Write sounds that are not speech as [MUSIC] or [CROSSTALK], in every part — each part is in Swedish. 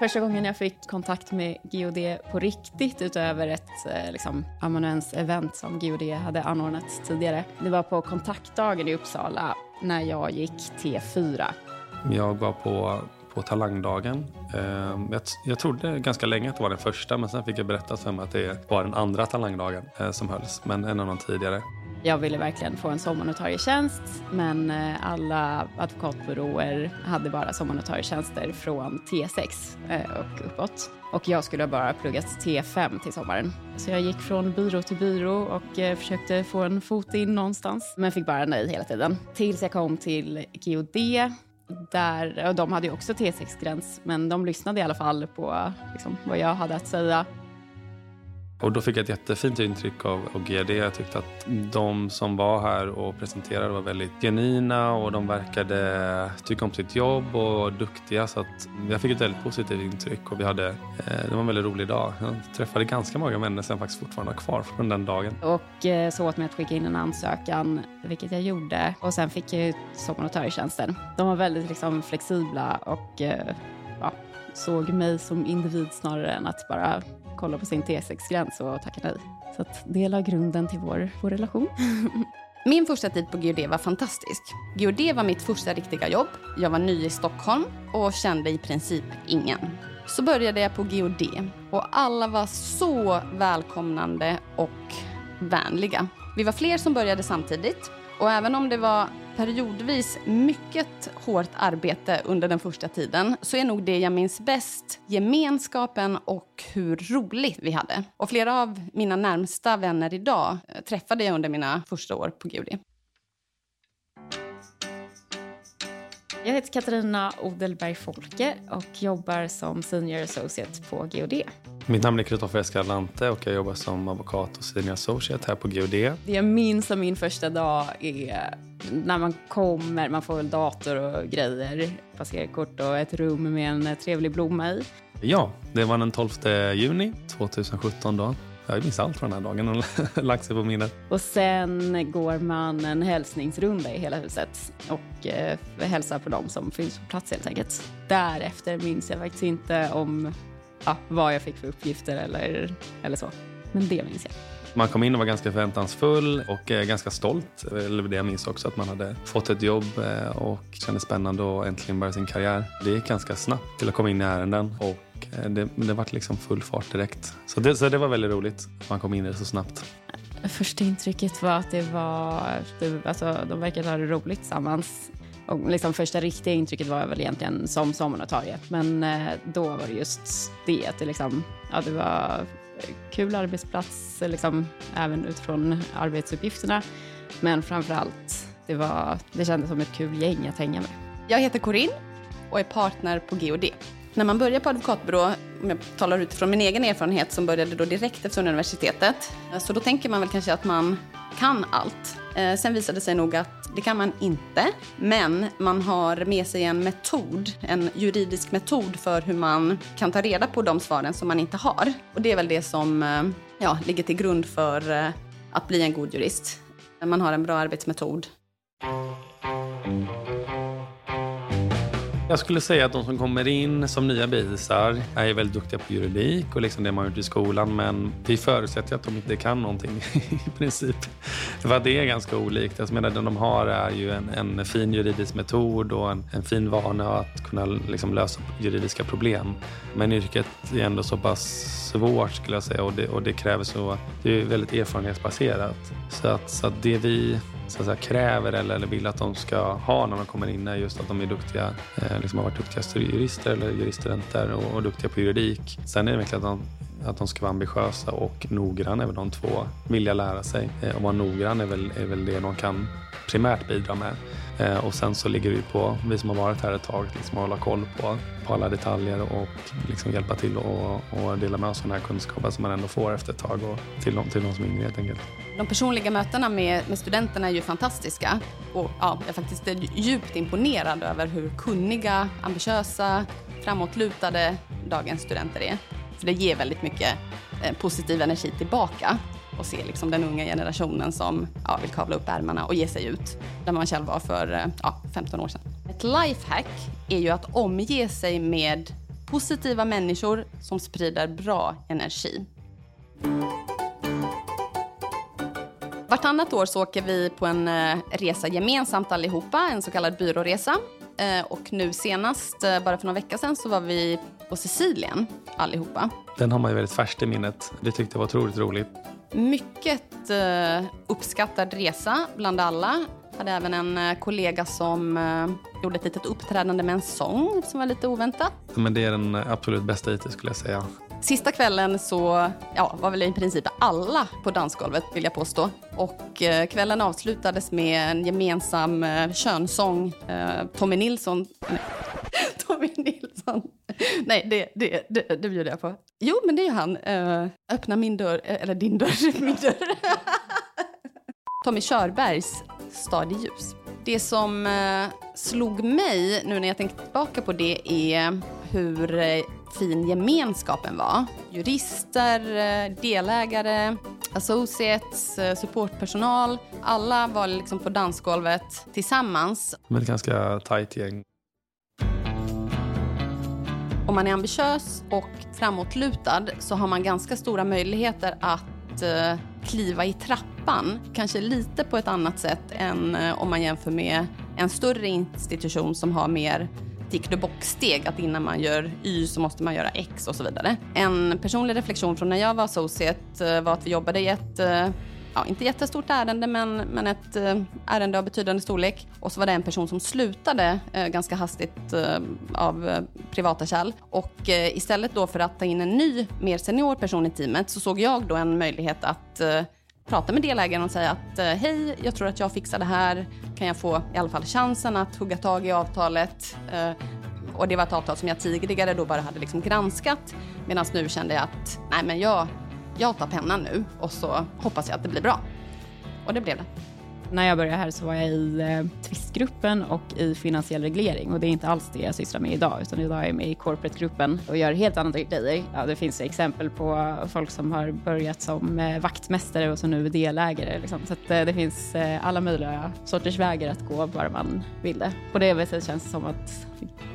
Första gången jag fick kontakt med GOD på riktigt utöver ett eh, liksom, amanuens-event som GOD hade anordnat tidigare. Det var på kontaktdagen i Uppsala när jag gick T4. Jag var på, på Talangdagen. Ehm, jag, jag trodde ganska länge att det var den första men sen fick jag berättat för mig att det var den andra Talangdagen eh, som hölls, men en av de tidigare. Jag ville verkligen få en sommarnotarietjänst men eh, alla advokatbyråer hade bara sommarnotarietjänster från T6 eh, och uppåt. Och jag skulle bara pluggat T5 till sommaren. Så jag gick från byrå till byrå och eh, försökte få en fot in någonstans. Men fick bara nej hela tiden. Tills jag kom till GOD. Där, och de hade ju också T6-gräns, men de lyssnade i alla fall på liksom, vad jag hade att säga. Och då fick jag ett jättefint intryck av, av GD. Jag tyckte att de som var här och presenterade var väldigt genuina och de verkade tycka om sitt jobb och duktiga. Så att jag fick ett väldigt positivt intryck och vi hade, eh, det var en väldigt rolig dag. Jag träffade ganska många människor som faktiskt fortfarande har kvar från den dagen. Och eh, så åt mig att skicka in en ansökan, vilket jag gjorde. Och sen fick jag sommarnotarietjänsten. De var väldigt liksom, flexibla och eh, ja, såg mig som individ snarare än att bara kolla på sin T6-gräns och tacka nej. Så att det la grunden till vår, vår relation. [LAUGHS] Min första tid på GUD var fantastisk. GUD var mitt första riktiga jobb. Jag var ny i Stockholm och kände i princip ingen. Så började jag på GUD och alla var så välkomnande och vänliga. Vi var fler som började samtidigt och även om det var periodvis mycket hårt arbete under den första tiden så är nog det jag minns bäst gemenskapen och hur roligt vi hade. Och flera av mina närmsta vänner idag eh, träffade jag under mina första år på Gudi. Jag heter Katarina Odelberg Folke och jobbar som senior associate på GOD. Mitt namn är Kristoffer Escalante och jag jobbar som advokat och senior associate här på GOD. Det jag minns av min första dag är när man kommer, man får väl dator och grejer, passerkort och ett rum med en trevlig blomma i. Ja, det var den 12 juni 2017 då. Jag minns allt från den här dagen och [LAUGHS] lagt sig på minnet. Och sen går man en hälsningsrunda i hela huset och eh, hälsar på dem som finns på plats helt enkelt. Därefter minns jag faktiskt inte om ja, vad jag fick för uppgifter eller, eller så. Men det minns jag. Man kom in och var ganska förväntansfull och eh, ganska stolt. Eller det jag minns också, att man hade fått ett jobb eh, och kände spännande att äntligen börja sin karriär. Det gick ganska snabbt till att komma in i ärenden och eh, det, det var liksom full fart direkt. Så det, så det var väldigt roligt att man kom in i det så snabbt. Första intrycket var att det var, det, alltså, de verkade ha det roligt tillsammans. Och liksom första riktiga intrycket var väl egentligen som sommarnotarie. Men då var det just det, att det, liksom, ja, det var kul arbetsplats, liksom, även utifrån arbetsuppgifterna. Men framför allt, det, var, det kändes som ett kul gäng att hänga med. Jag heter Corinne och är partner på GOD. När man börjar på advokatbyrå, om jag talar utifrån min egen erfarenhet som började då direkt efter universitetet, eh, så då tänker man väl kanske att man kan allt. Eh, sen visade det sig nog att det kan man inte. Men man har med sig en metod, en juridisk metod för hur man kan ta reda på de svaren som man inte har. Och det är väl det som eh, ja, ligger till grund för att bli en god jurist. Man har en bra arbetsmetod. Jag skulle säga att de som kommer in som nya bisar är väldigt duktiga på juridik och liksom det man gjort i skolan. Men vi förutsätter att de inte kan någonting [LAUGHS] i princip. För att det är ganska olikt. Jag menar, det de har är ju en, en fin juridisk metod och en, en fin vana att kunna liksom lösa juridiska problem. Men yrket är ändå så pass svårt skulle jag säga och det, och det kräver så, det är väldigt erfarenhetsbaserat. Så att, så att det vi så att säga, kräver eller, eller vill att de ska ha när de kommer in är just att de är duktiga, eh, liksom har varit duktiga jurister eller juriststudenter och, och duktiga på juridik. Sen är det verkligen att de att de ska vara ambitiösa och noggranna är väl de två. Vilja lära sig eh, och vara noggrann är väl, är väl det de kan primärt bidra med. Eh, och sen så ligger det på vi som har varit här ett tag liksom att hålla koll på, på alla detaljer och liksom hjälpa till och, och dela med oss av den här kunskapen som man ändå får efter ett tag och till de, till de som är yngre helt enkelt. De personliga mötena med, med studenterna är ju fantastiska och ja, jag är faktiskt djupt imponerad över hur kunniga, ambitiösa, framåtlutade dagens studenter är. För det ger väldigt mycket eh, positiv energi tillbaka och se liksom den unga generationen som ja, vill kavla upp ärmarna och ge sig ut där man själv var för eh, ja, 15 år sedan. Ett lifehack är ju att omge sig med Positiva människor som sprider bra energi. Vartannat år så åker vi på en eh, resa gemensamt allihopa, en så kallad byråresa. Eh, och nu senast, eh, bara för några veckor sedan, så var vi på Sicilien allihopa. Den har man ju väldigt färskt i minnet. Det tyckte jag var otroligt roligt. Mycket eh, uppskattad resa bland alla. Hade även en kollega som gjorde ett litet uppträdande med en sång som var lite oväntat. Men det är den absolut bästa hittills skulle jag säga. Sista kvällen så ja, var väl i princip alla på dansgolvet vill jag påstå. Och eh, kvällen avslutades med en gemensam eh, könsång. Eh, Tommy Nilsson... Nej. [LAUGHS] Tommy Nilsson. Nej, det, det, det, det bjuder jag på. Jo, men det är ju han. Eh, öppna min dörr, eh, eller din dörr, [LAUGHS] min dörr. [LAUGHS] Tommy Körbergs Stad i ljus. Det som eh, slog mig nu när jag tänkte tillbaka på det är hur eh, fin gemenskapen var. Jurister, eh, delägare, associates, eh, supportpersonal. Alla var liksom på dansgolvet tillsammans. Men ett ganska tajt gäng. Om man är ambitiös och framåtlutad så har man ganska stora möjligheter att eh, kliva i trappan. Kanske lite på ett annat sätt än om man jämför med en större institution som har mer tick-the-box-steg, att innan man gör Y så måste man göra X och så vidare. En personlig reflektion från när jag var associate eh, var att vi jobbade i ett eh, ja, inte jättestort ärende, men, men ett eh, ärende av betydande storlek. Och så var det en person som slutade eh, ganska hastigt eh, av eh, privata kärl. Och eh, istället då för att ta in en ny, mer senior person i teamet så såg jag då en möjlighet att eh, prata med delägaren och säga att eh, hej, jag tror att jag fixar det här. Kan jag få i alla fall chansen att hugga tag i avtalet? Eh, och det var ett avtal som jag tidigare då bara hade liksom granskat. Medan nu kände jag att nej, men jag jag tar pennan nu och så hoppas jag att det blir bra. Och det blev det. När jag började här så var jag i eh, tvistgruppen och i finansiell reglering och det är inte alls det jag sysslar med idag utan idag är jag med i corporate-gruppen och gör helt andra grejer. Ja, det finns exempel på folk som har börjat som eh, vaktmästare och som nu är delägare. Liksom. Så att, eh, det finns eh, alla möjliga sorters vägar att gå bara man vill det. På det viset känns det som att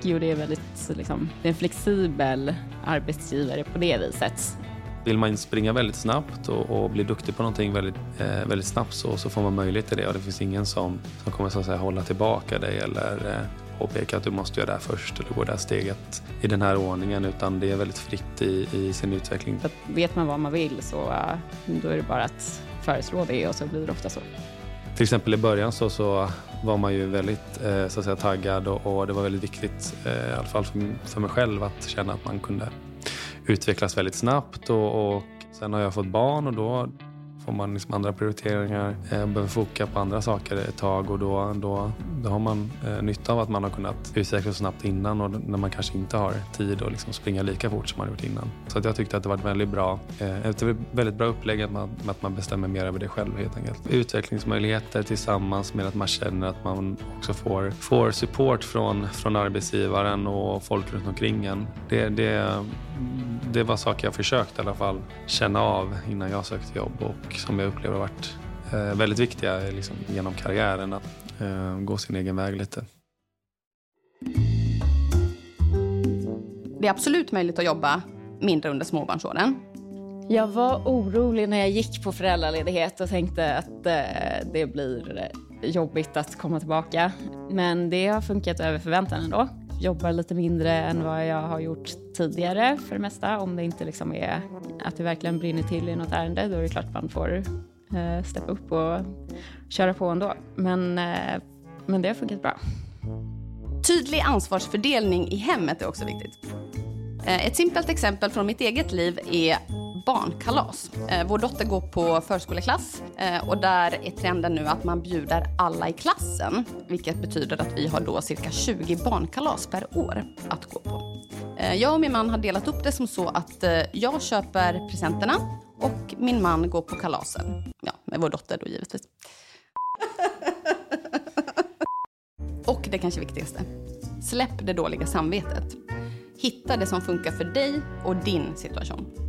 GUD är väldigt liksom, det är en flexibel arbetsgivare på det viset. Vill man springa väldigt snabbt och, och bli duktig på någonting väldigt, eh, väldigt snabbt så, så får man möjlighet till det och det finns ingen som, som kommer så att säga, hålla tillbaka dig eller eh, påpeka att du måste göra det här först eller gå det här steget i den här ordningen utan det är väldigt fritt i, i sin utveckling. För vet man vad man vill så uh, då är det bara att föreslå det och så blir det ofta så. Till exempel i början så, så var man ju väldigt eh, så att säga, taggad och, och det var väldigt viktigt, eh, i alla fall för, för mig själv, att känna att man kunde utvecklas väldigt snabbt och, och sen har jag fått barn och då får man liksom andra prioriteringar, och behöver foka på andra saker ett tag och då, då, då har man eh, nytta av att man har kunnat utvecklas snabbt innan och när man kanske inte har tid att liksom springa lika fort som man gjort innan. Så att jag tyckte att det var ett väldigt bra, eh, ett väldigt bra upplägg att man, att man bestämmer mer över det själv helt enkelt. Utvecklingsmöjligheter tillsammans med att man känner att man också får, får support från, från arbetsgivaren och folk runt omkring en. Det, det, det var saker jag försökte i alla fall känna av innan jag sökte jobb och som jag upplever har varit eh, väldigt viktiga liksom, genom karriären. Att eh, gå sin egen väg lite. Det är absolut möjligt att jobba mindre under småbarnsåren. Jag var orolig när jag gick på föräldraledighet och tänkte att eh, det blir jobbigt att komma tillbaka. Men det har funkat över förväntan ändå. Jobbar lite mindre än vad jag har gjort tidigare för det mesta. Om det inte liksom är att det verkligen brinner till i något ärende, då är det klart man får eh, steppa upp och köra på ändå. Men, eh, men det har funkat bra. Tydlig ansvarsfördelning i hemmet är också viktigt. Eh, ett simpelt exempel från mitt eget liv är barnkalas. Eh, vår dotter går på förskoleklass eh, och där är trenden nu att man bjuder alla i klassen. Vilket betyder att vi har då cirka 20 barnkalas per år att gå på. Eh, jag och min man har delat upp det som så att eh, jag köper presenterna och min man går på kalasen. Ja, med vår dotter då givetvis. [LAUGHS] och det kanske viktigaste. Släpp det dåliga samvetet. Hitta det som funkar för dig och din situation.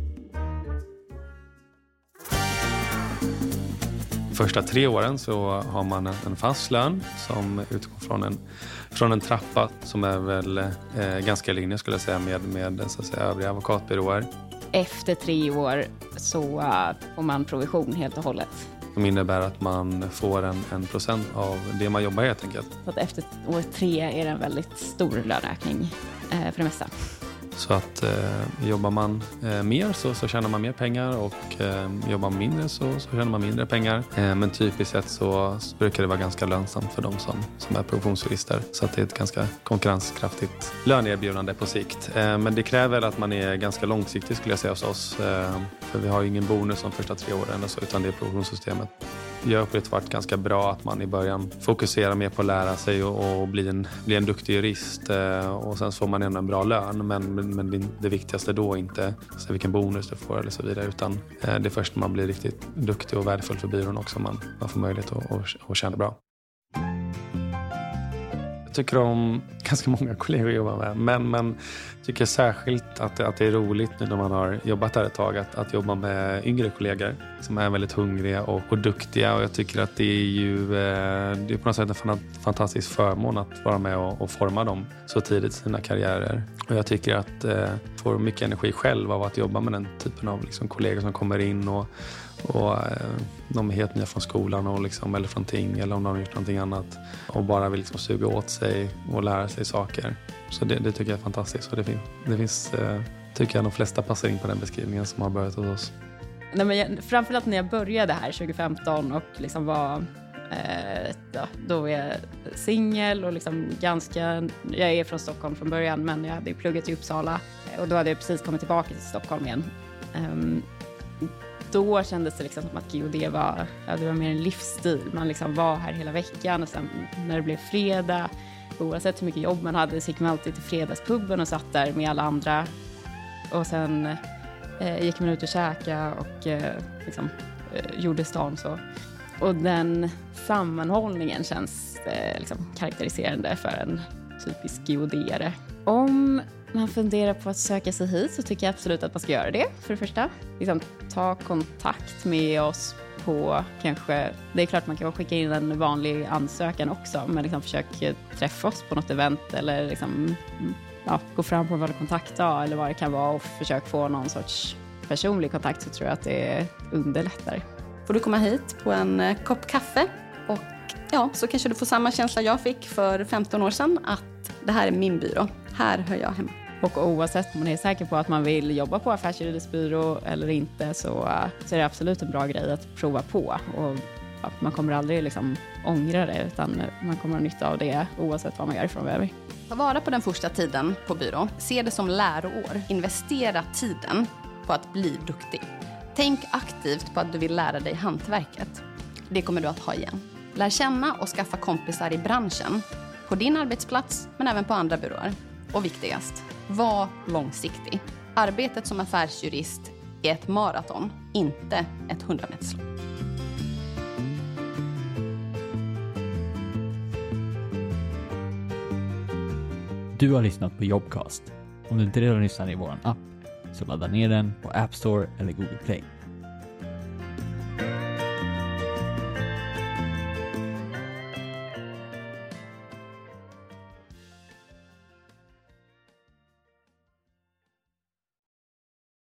Första tre åren så har man en fast lön som utgår från en, från en trappa som är väl eh, ganska i linje skulle jag säga med, med så att säga, övriga advokatbyråer. Efter tre år så uh, får man provision helt och hållet. Som innebär att man får en, en procent av det man jobbar helt enkelt. Så att efter år tre är det en väldigt stor löneökning eh, för det mesta. Så att eh, jobbar man eh, mer så, så tjänar man mer pengar och eh, jobbar man mindre så, så tjänar man mindre pengar. Eh, men typiskt sett så, så, brukar det vara ganska lönsamt för de som, som är professionsjurister. Så att det är ett ganska konkurrenskraftigt löneerbjudande på sikt. Eh, men det kräver att man är ganska långsiktig skulle jag säga hos oss. Eh, för vi har ju ingen bonus de första tre åren så, utan det är produktionssystemet jag upplevt det varit ganska bra att man i början fokuserar mer på att lära sig och, och bli, en, bli en duktig jurist eh, och sen så får man ändå en bra lön. Men, men, det viktigaste då är inte så vilken bonus du får eller så vidare utan eh, det är först när man blir riktigt duktig och värdefull för byrån också man, man får möjlighet att, att, att tjäna bra tycker om ganska många kollegor att jobba med. Men, men tycker särskilt att det, att det är roligt nu när man har jobbat där ett tag att, att jobba med yngre kollegor som är väldigt hungriga och, och duktiga. Och jag tycker att det är ju eh, det är på något sätt en fantastisk förmån att vara med och, och forma dem så tidigt i sina karriärer. Och jag tycker att eh, får mycket energi själv av att jobba med den typen av liksom, kollegor som kommer in och och eh, de är helt nya från skolan och liksom, eller från ting eller om de har gjort någonting annat och bara vill liksom suga åt sig och lära sig saker. Så det, det tycker jag är fantastiskt. Och det, fin det finns, eh, tycker jag de flesta passar in på den beskrivningen som har börjat hos oss. Nej, men jag, framförallt när jag började här 2015 och liksom var eh, då, då var jag singel och liksom ganska, jag är från Stockholm från början men jag hade pluggat i Uppsala och då hade jag precis kommit tillbaka till Stockholm igen. Um, då kändes det liksom som att GOD var, ja, det var mer en livsstil. Man liksom var här hela veckan och sen när det blev fredag, oavsett hur mycket jobb man hade, så gick man alltid till fredagspubben och satt där med alla andra. Och sen eh, gick man ut och käkade och eh, liksom, eh, gjorde stan så. Och den sammanhållningen känns eh, liksom karaktäriserande för en typisk geodere. Om man funderar på att söka sig hit så tycker jag absolut att man ska göra det, för det första. Liksom, ta kontakt med oss på kanske, det är klart man kan skicka in en vanlig ansökan också, men liksom försök träffa oss på något event eller liksom, mm, ja, gå fram på en kontaktdag eller vad det kan vara och försök få någon sorts personlig kontakt så tror jag att det underlättar. Får du komma hit på en eh, kopp kaffe och ja, så kanske du får samma känsla jag fick för 15 år sedan att det här är min byrå här hör jag hemma. Och oavsett om man är säker på att man vill jobba på affärsjuridisk byrå eller inte så, så är det absolut en bra grej att prova på. Och man kommer aldrig liksom ångra det utan man kommer ha nytta av det oavsett vad man gör framöver. Ta vara på den första tiden på byrå. Se det som läroår. Investera tiden på att bli duktig. Tänk aktivt på att du vill lära dig hantverket. Det kommer du att ha igen. Lär känna och skaffa kompisar i branschen. På din arbetsplats, men även på andra byråer. Och viktigast, var långsiktig. Arbetet som affärsjurist är ett maraton, inte ett hundrameterslopp. Du har lyssnat på Jobcast. Om du inte redan lyssnar i vår app, så ladda ner den på App Store eller Google Play.